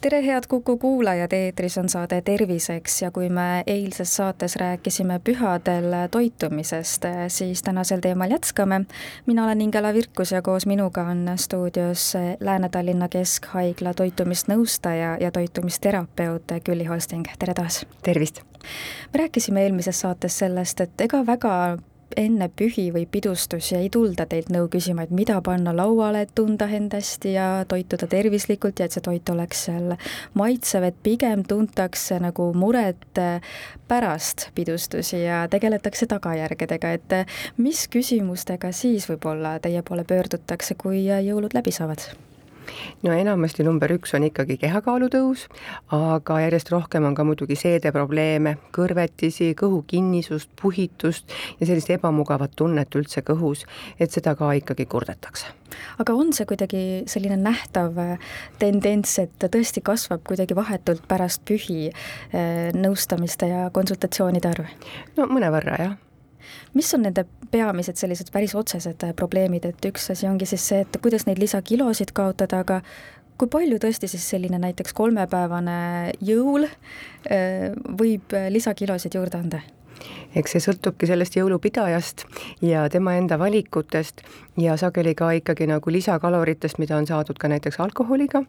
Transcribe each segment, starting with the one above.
tere, head Kuku kuulajad, eetris on saade Terviseks ja kui me eilses saates rääkisime pühadel toitumisest, siis tänasel teemal jätkame. mina olen Ingela Virkus ja koos minuga on stuudios Lääne-Tallinna Keskhaigla toitumisnõustaja ja toitumisterapeut Külli Holsting, tere taas! tervist! me rääkisime eelmises saates sellest, et ega väga enne pühi või pidustusi ei tulda teilt nõu küsima, et mida panna lauale, et tunda end hästi ja toituda tervislikult ja et see toit oleks seal maitsev, et pigem tuntakse nagu muret pärast pidustusi ja tegeletakse tagajärgedega, et mis küsimustega siis võib-olla teie poole pöördutakse, kui jõulud läbi saavad? No enamasti number üks on ikkagi kehakaalu tõus, aga järjest rohkem on ka muidugi seedeprobleeme, kõrvetisi, kõhukinnisust, puhitust ja sellist ebamugavat tunnet üldse kõhus, et seda ka ikkagi kurdetakse. aga on see kuidagi selline nähtav tendents, et tõesti kasvab kuidagi vahetult pärast pühi eh, nõustamiste ja konsultatsioonide arv? no mõnevõrra jah mis on nende peamised sellised päris otsesed äh, probleemid, et üks asi ongi siis see, et kuidas neid lisakilosid kaotada, aga kui palju tõesti siis selline näiteks kolmepäevane jõul äh, võib lisakilosid juurde anda? eks see sõltubki sellest jõulupidajast ja tema enda valikutest ja sageli ka ikkagi nagu lisakaloritest, mida on saadud ka näiteks alkoholiga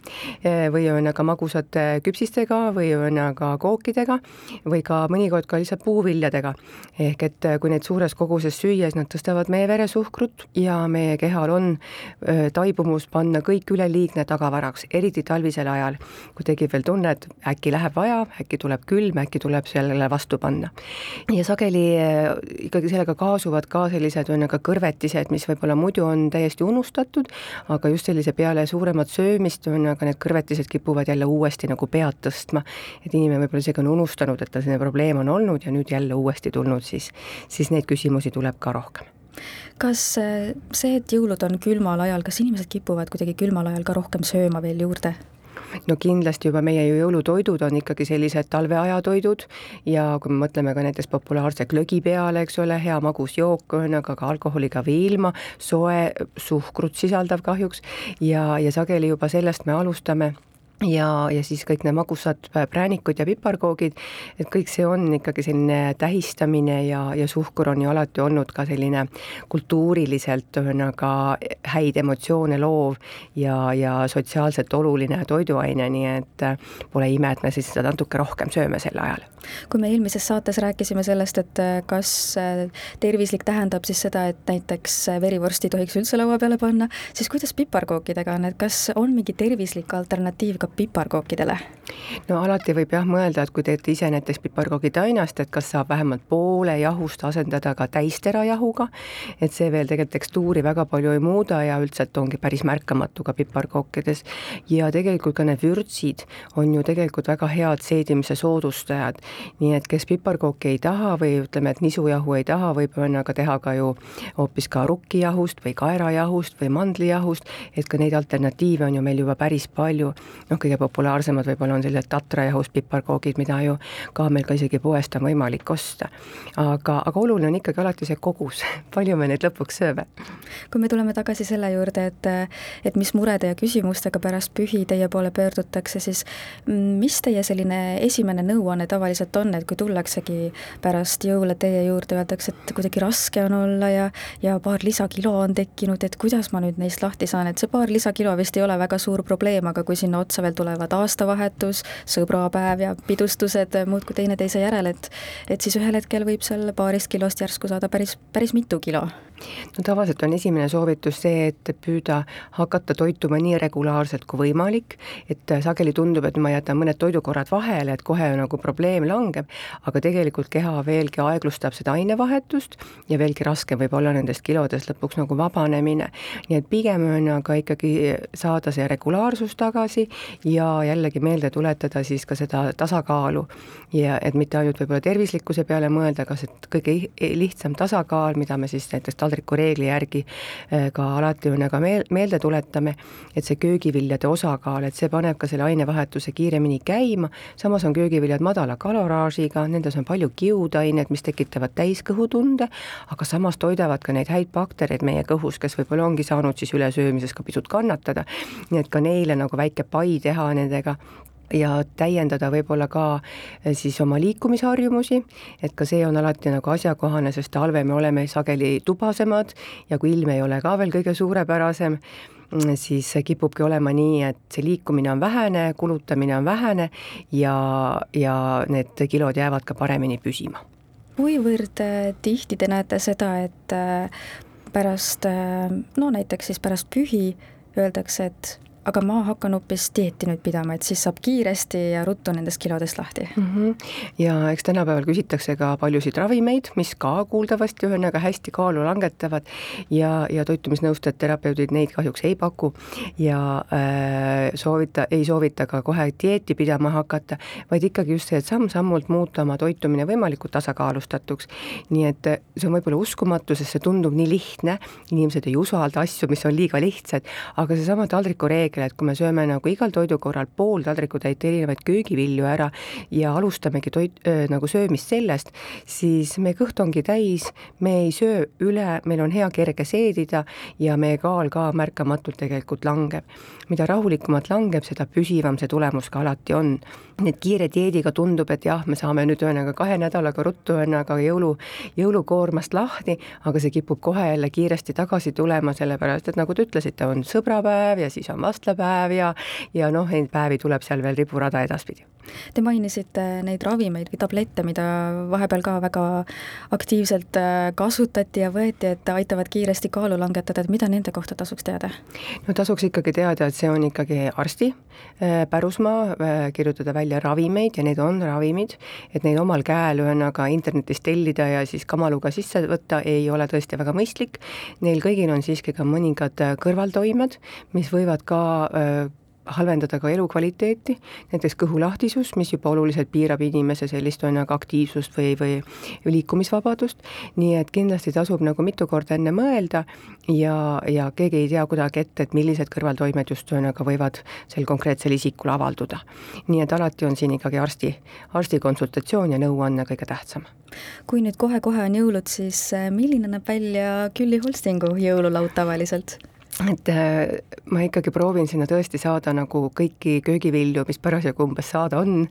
eh, või ühesõnaga magusate küpsistega või ühesõnaga kookidega või ka mõnikord ka lihtsalt puuviljadega. ehk et eh, kui neid suures koguses süüa, siis nad tõstavad meie veresuhkrut ja meie kehal on eh, taibumus panna kõik üleliigne tagavaraks, eriti talvisel ajal, kui tekib veel tunne, et äkki läheb vaja, äkki tuleb külm, äkki tuleb sellele vastu panna. ja sageli ikkagi sellega kaasuvad ka sellised ühesõnaga kõrvetised, mis võib-olla muidu muidu on täiesti unustatud, aga just sellise peale suuremat söömist on aga need kõrvetised kipuvad jälle uuesti nagu pead tõstma. et inimene võib-olla isegi on unustanud, et tal selline probleem on olnud ja nüüd jälle uuesti tulnud, siis, siis neid küsimusi tuleb ka rohkem kas äh, see, et jõulud on külmal ajal, kas inimesed kipuvad kuidagi külmal ajal ka rohkem sööma veel juurde? No kindlasti juba meie ju jõulutoidud on ikkagi sellised talveajatoidud ja kui me mõtleme ka näiteks populaarse glögi peale, eks ole, hea magus jook, ühesõnaga ka alkoholiga või ilma, soe, suhkrut sisaldav kahjuks ja, ja sageli juba sellest me alustame ja, ja siis kõik need magusad präänikud ja piparkoogid, et kõik see on ikkagi selline tähistamine ja, ja suhkur on ju alati olnud ka selline kultuuriliselt ühesõnaga häid emotsioone loov ja, ja sotsiaalselt oluline toiduaine, nii et pole ime, et me siis seda natuke rohkem sööme sel ajal. kui me eelmises saates rääkisime sellest, et kas tervislik tähendab siis seda, et näiteks verivorsti ei tohiks üldse laua peale panna, siis kuidas piparkookidega on, et kas on mingi tervislik alternatiiv ka piparkookidele? no alati võib jah mõelda, et kui teete ise näiteks piparkoogitainast, et kas saab vähemalt poole jahust asendada ka täisterajahuga, et see veel tegelikult tekstuuri väga palju ei muuda ja üldiselt ongi päris märkamatu ka piparkookides. ja tegelikult ka need vürtsid on ju tegelikult väga head seedimise soodustajad, nii et kes piparkooki ei taha või ütleme, et nisujahu ei taha, võib ühesõnaga teha ka ju hoopis ka rukkijahust või kaerajahust või mandlijahust, et ka neid alternatiive on ju meil juba päris palju. noh, kõige populaarsemad võib-olla on sellised tatrajahust piparkoogid, mida ju ka meil ka isegi poest on võimalik osta. aga, aga oluline on ikkagi alati see kogus, palju me neid lõpuks sööme. kui me tuleme tagasi selle juurde, et, et mis murede ja küsimustega pärast pühi teie poole pöördutakse, siis mis teie selline esimene nõuanne tavaliselt on, et kui tullaksegi pärast jõule teie juurde, öeldakse, et kuidagi raske on olla ja, ja paar lisakilo on tekkinud, et kuidas ma nüüd neist lahti saan, et see paar lisakilo vist ei ole väga suur probleem, aga kui sinna otsa veel vahel tulevad aastavahetus, sõbrapäev ja pidustused muudkui teineteise järel, et et siis ühel hetkel võib seal paarist kilost järsku saada päris, päris mitu kilo no tavaliselt on esimene soovitus see, et püüda hakata toituma nii regulaarselt kui võimalik, et sageli tundub, et ma jätan mõned toidukorrad vahele, et kohe nagu probleem langeb, aga tegelikult keha veelgi aeglustab seda ainevahetust ja veelgi raskem võib olla nendest kilodest lõpuks nagu vabanemine. nii et pigem on aga ikkagi saada see regulaarsus tagasi ja jällegi meelde tuletada siis ka seda tasakaalu. Ja et mitte ainult võib-olla tervislikkuse peale mõelda, aga see kõige lihtsam tasakaal, mida me siis näiteks taldriku reegli järgi äh, ka alati on aga meel, meelde tuletame, et see köögiviljade osakaal, et see paneb ka selle ainevahetuse kiiremini käima, samas on köögiviljad madala kaloraažiga, nendes on palju kiudainet, mis tekitavad täiskõhutunde, aga samas toidavad ka neid häid baktereid meie kõhus, kes võib-olla ongi saanud siis ülesöömises ka pisut kannatada, nii et ka neile nagu väike pai teha nendega ja täiendada võib-olla ka eh, siis oma liikumisharjumusi, et ka see on alati nagu asjakohane, sest talvel me oleme sageli tubasemad ja kui ilm ei ole ka veel kõige suurepärasem, mm, siis kipubki olema nii, et see liikumine on vähene, kulutamine on vähene ja, ja need kilod jäävad ka paremini püsima. kuivõrd eh, tihti te näete seda, et eh, pärast, no näiteks siis pärast pühi öeldakse, et aga ma hakkan hoopis dieeti nüüd pidama, et siis saab kiiresti ja ruttu nendest kilodest lahti mm. -hmm. ja eks tänapäeval küsitakse ka paljusid ravimeid, mis ka kuuldavasti ühesõnaga hästi kaalu langetavad ja, ja toitumisnõustajad, terapeudid neid kahjuks ei paku ja äh, soovita, ei soovita ka kohe dieeti pidama hakata, vaid ikkagi just see, et samm-sammult muuta oma toitumine võimalikult tasakaalustatuks. nii et see on võib-olla uskumatu, sest see tundub nii lihtne, inimesed ei usalda asju, mis on liiga lihtsad, aga seesama taldrikureegel, reegel, et kui me sööme nagu igal toidukorral pool taldrikutäit erinevaid köögivilju ära ja alustamegi toit äh,, nagu söömist sellest, siis meie kõht ongi täis, me ei söö üle, meil on hea kerge seedida ja meie kaal ka märkamatult tegelikult langeb. mida rahulikumalt langeb, seda püsivam see tulemus ka alati on. nii et kiire dieediga tundub, et jah, me saame nüüd ühesõnaga kahe nädalaga ruttu ühesõnaga jõulu, jõulukoormast lahti, aga see kipub kohe jälle kiiresti tagasi tulema, sellepärast et nagu te ütlesite, on sõbrapäev ja siis on vastu vastlapäev ja, ja noh, neid päevi tuleb seal veel riburada edaspidi. Te mainisite neid ravimeid või tablette, mida vahepeal ka väga aktiivselt äh, kasutati ja võeti, et aitavad kiiresti kaalu langetada, et mida nende kohta tasuks teada? no tasuks ikkagi teada, et see on ikkagi arsti äh, pärusmaa, äh, kirjutada välja ravimeid ja need on ravimid, et neid omal käel ühesõnaga internetis tellida ja siis kamaluga sisse võtta ei ole tõesti väga mõistlik. Neil kõigil on siiski ka mõningad kõrvaltoimed, mis võivad ka halvendada ka elukvaliteeti, näiteks kõhulahtisus, mis juba oluliselt piirab inimese sellist on nagu aktiivsust või, või liikumisvabadust, nii et kindlasti tasub nagu mitu korda enne mõelda ja, ja keegi ei tea kuidagi ette, et millised kõrvaltoimed just ühesõnaga võivad sel konkreetsel isikul avalduda. nii et alati on siin ikkagi arsti, arsti konsultatsioon ja nõuanne kõige tähtsam. kui nüüd kohe-kohe on jõulud, siis äh, milline näeb välja Külli Holstingu jõululaud tavaliselt? Et äh, ma ikkagi proovin sinna tõesti saada nagu kõiki köögivilju, mis parasjagu umbes saada on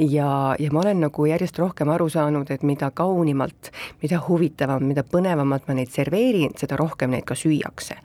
ja, ja ma olen nagu järjest rohkem aru saanud, et mida kaunimalt, mida huvitavam, mida põnevamalt ma neid serveerin, seda rohkem neid ka süüakse.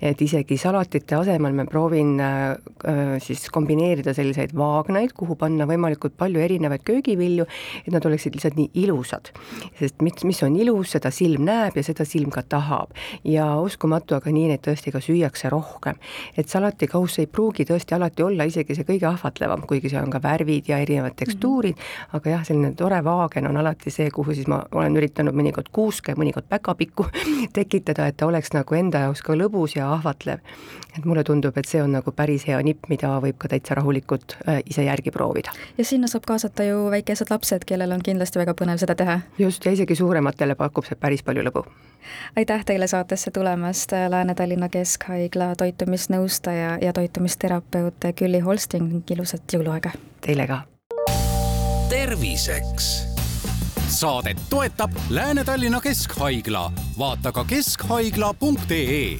et isegi salatite asemel ma proovin äh, äh, siis kombineerida selliseid vaagnaid, kuhu panna võimalikult palju erinevaid köögivilju, et nad oleksid lihtsalt nii ilusad. sest mis, mis on ilus, seda silm näeb ja seda silm ka tahab ja uskumatu, aga nii neid tõesti ka süüakse süüakse rohkem. et salatikauss ei pruugi tõesti alati olla isegi see kõige ahvatlevam, kuigi seal on ka värvid ja erinevad tekstuurid mm, -hmm. aga jah, selline tore vaagen on alati see, kuhu siis ma olen üritanud mõnikord kuuske, mõnikord päkapikku tekitada, et ta oleks nagu enda jaoks ka lõbus ja ahvatlev. et mulle tundub, et see on nagu päris hea nipp, mida võib ka täitsa rahulikult äh, ise järgi proovida. ja sinna saab kaasata ju väikesed lapsed, kellel on kindlasti väga põnev seda teha. just, ja isegi suurematele pakub see päris palju lõbu. Aitäh teile saatesse tulemast, Lääne-Tallinna Kesk Keskhaigla toitumisnõustaja ja toitumisterapeut Külli Holsting, ilusat jõuluaega! Teile ka! terviseks saadet toetab Lääne-Tallinna Keskhaigla, vaata ka keskhaigla.ee